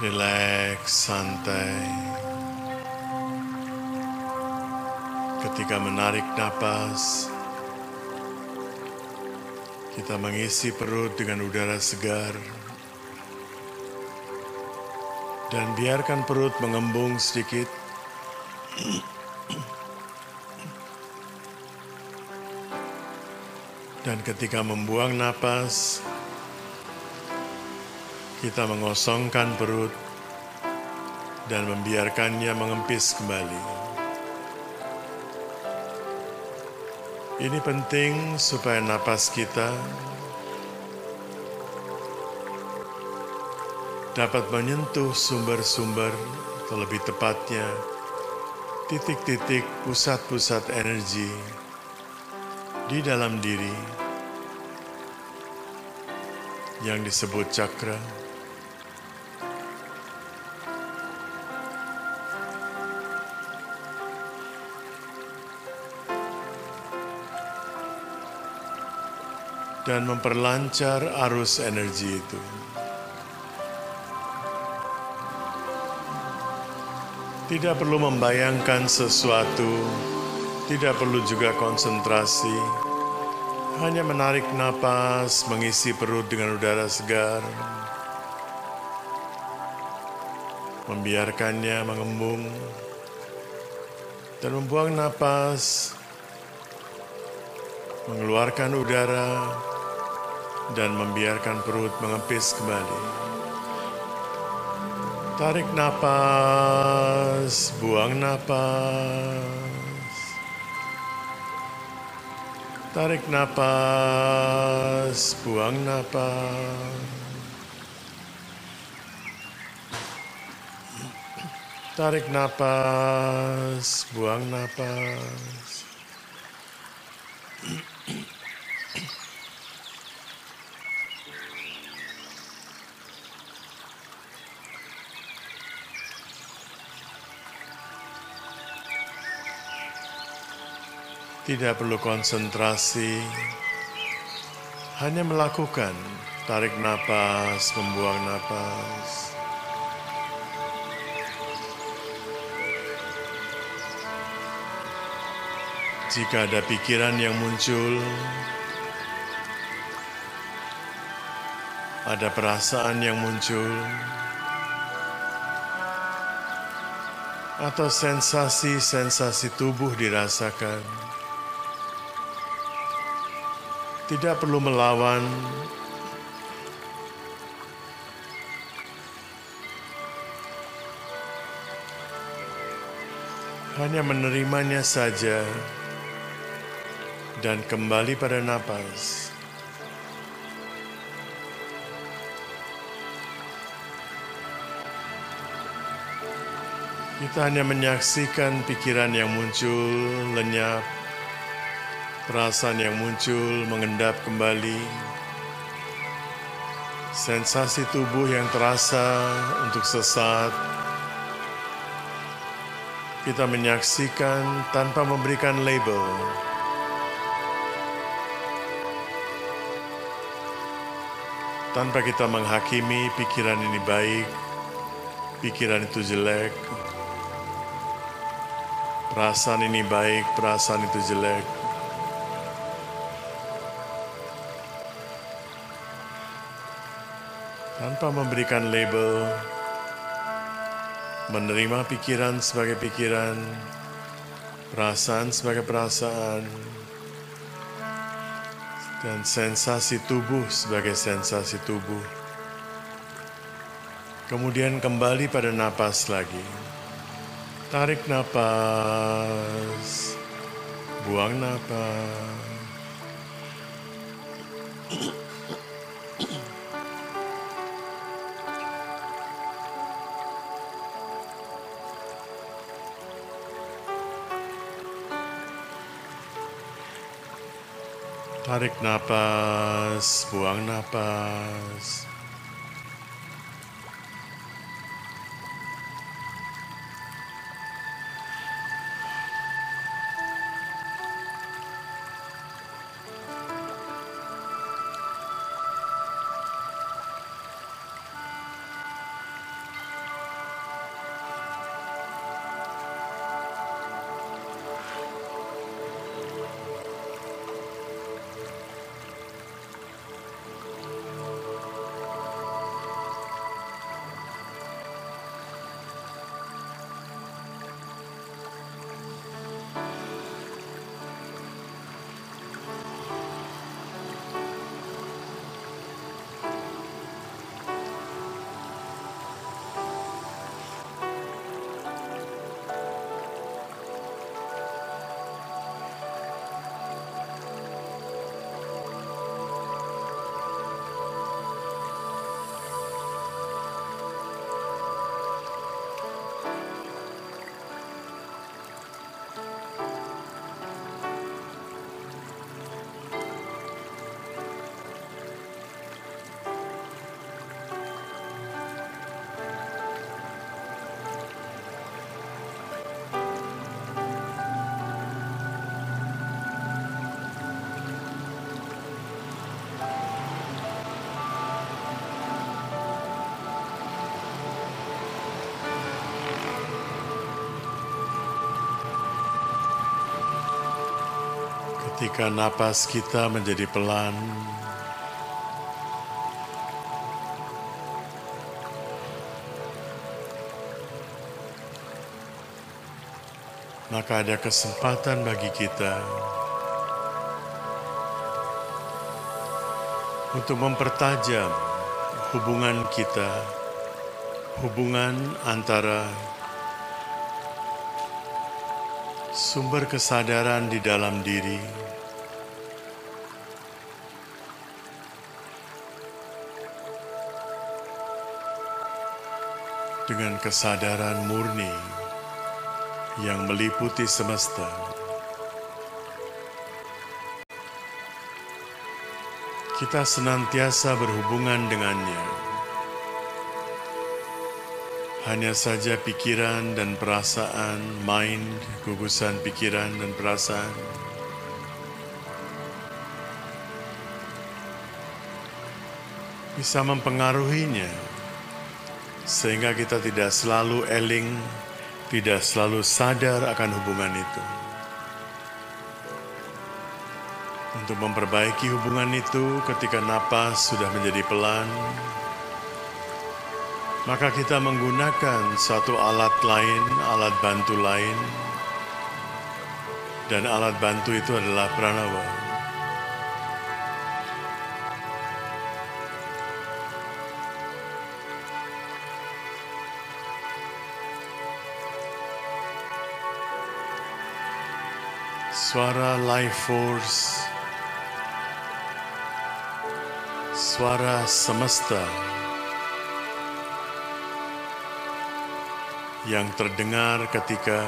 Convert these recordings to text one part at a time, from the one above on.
Rileks, santai. Ketika menarik napas, kita mengisi perut dengan udara segar dan biarkan perut mengembung sedikit. Dan ketika membuang napas, kita mengosongkan perut dan membiarkannya mengempis kembali. Ini penting supaya napas kita dapat menyentuh sumber-sumber, atau lebih tepatnya titik-titik pusat-pusat energi di dalam diri yang disebut cakra. Dan memperlancar arus energi itu. Tidak perlu membayangkan sesuatu, tidak perlu juga konsentrasi, hanya menarik napas, mengisi perut dengan udara segar, membiarkannya mengembung, dan membuang napas, mengeluarkan udara, dan membiarkan perut mengempis kembali. Tarik napas, buang napas. Tarik napas, buang napas. Tarik napas, buang napas. Tidak perlu konsentrasi, hanya melakukan tarik napas, membuang napas. Jika ada pikiran yang muncul, ada perasaan yang muncul, atau sensasi-sensasi tubuh dirasakan. Tidak perlu melawan. Hanya menerimanya saja dan kembali pada napas. Kita hanya menyaksikan pikiran yang muncul lenyap perasaan yang muncul mengendap kembali, sensasi tubuh yang terasa untuk sesaat. Kita menyaksikan tanpa memberikan label. Tanpa kita menghakimi pikiran ini baik, pikiran itu jelek, perasaan ini baik, perasaan itu jelek. Tanpa memberikan label, menerima pikiran sebagai pikiran, perasaan sebagai perasaan, dan sensasi tubuh sebagai sensasi tubuh. Kemudian kembali pada napas lagi. Tarik napas, buang napas. Tarik napas, buang napas. Ketika napas kita menjadi pelan, maka ada kesempatan bagi kita untuk mempertajam hubungan kita, hubungan antara sumber kesadaran di dalam diri dengan kesadaran murni yang meliputi semesta. Kita senantiasa berhubungan dengannya. Hanya saja pikiran dan perasaan, mind, gugusan pikiran dan perasaan, bisa mempengaruhinya sehingga kita tidak selalu eling tidak selalu sadar akan hubungan itu. Untuk memperbaiki hubungan itu, ketika napas sudah menjadi pelan, maka kita menggunakan satu alat lain, alat bantu lain, dan alat bantu itu adalah pranawa. Suara life force, suara semesta yang terdengar ketika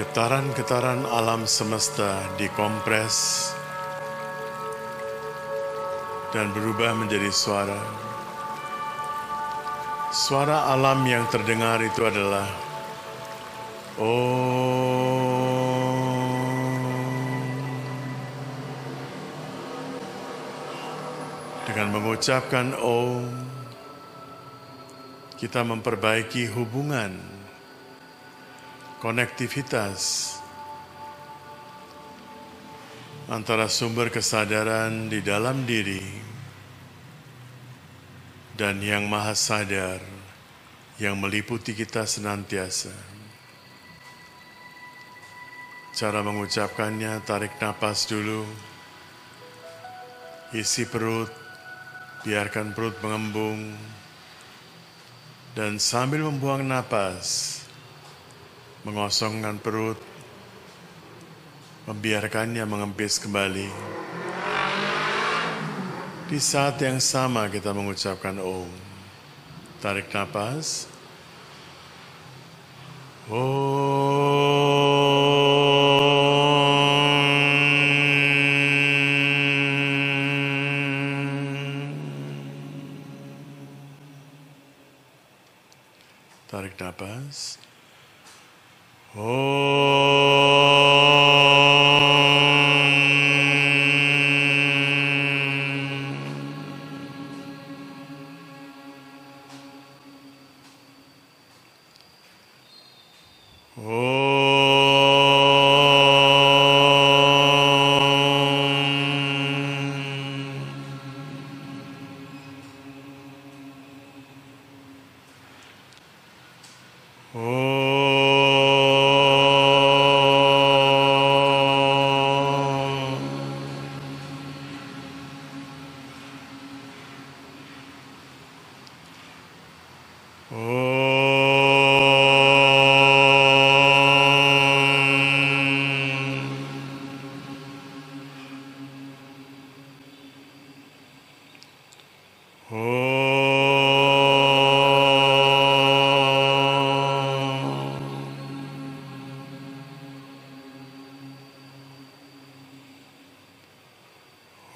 getaran-getaran alam semesta dikompres dan berubah menjadi suara. Suara alam yang terdengar itu adalah Dengan mengucapkan Om, kita memperbaiki hubungan, konektivitas antara sumber kesadaran di dalam diri dan yang maha sadar yang meliputi kita senantiasa. Cara mengucapkannya, tarik napas dulu. Isi perut, biarkan perut mengembung. Dan sambil membuang napas, mengosongkan perut, membiarkannya mengempis kembali. Di saat yang sama kita mengucapkan Om. Tarik napas. Om. Tarik nafas.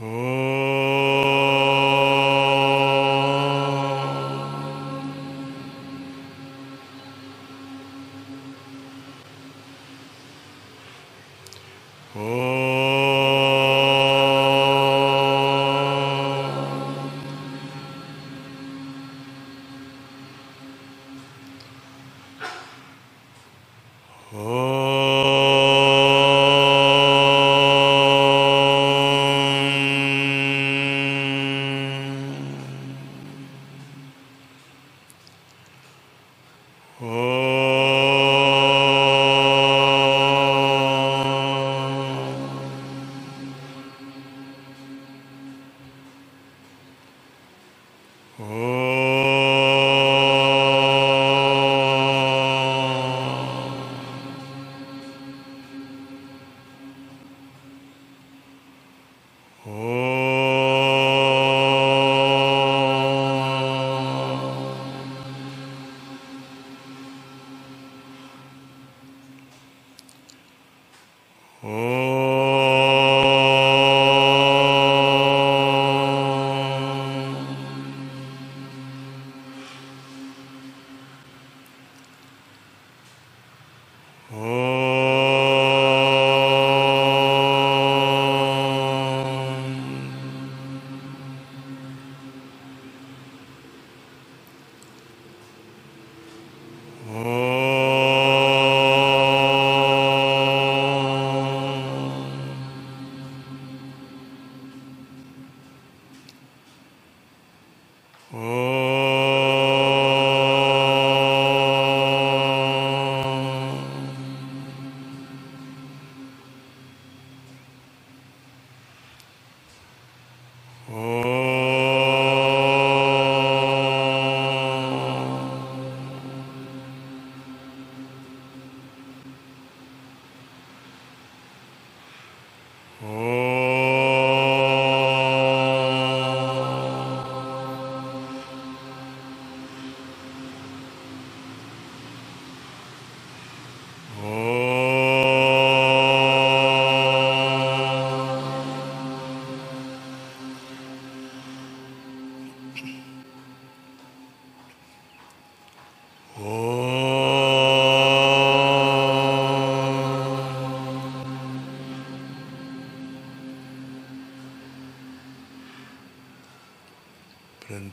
Oh.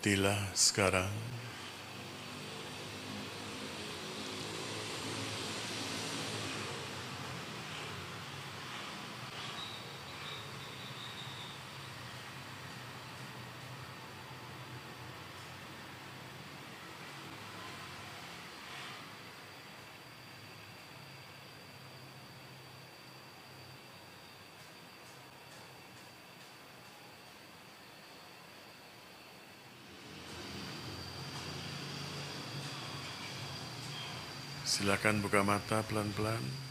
Berhentilah sekarang. Silakan buka mata pelan-pelan.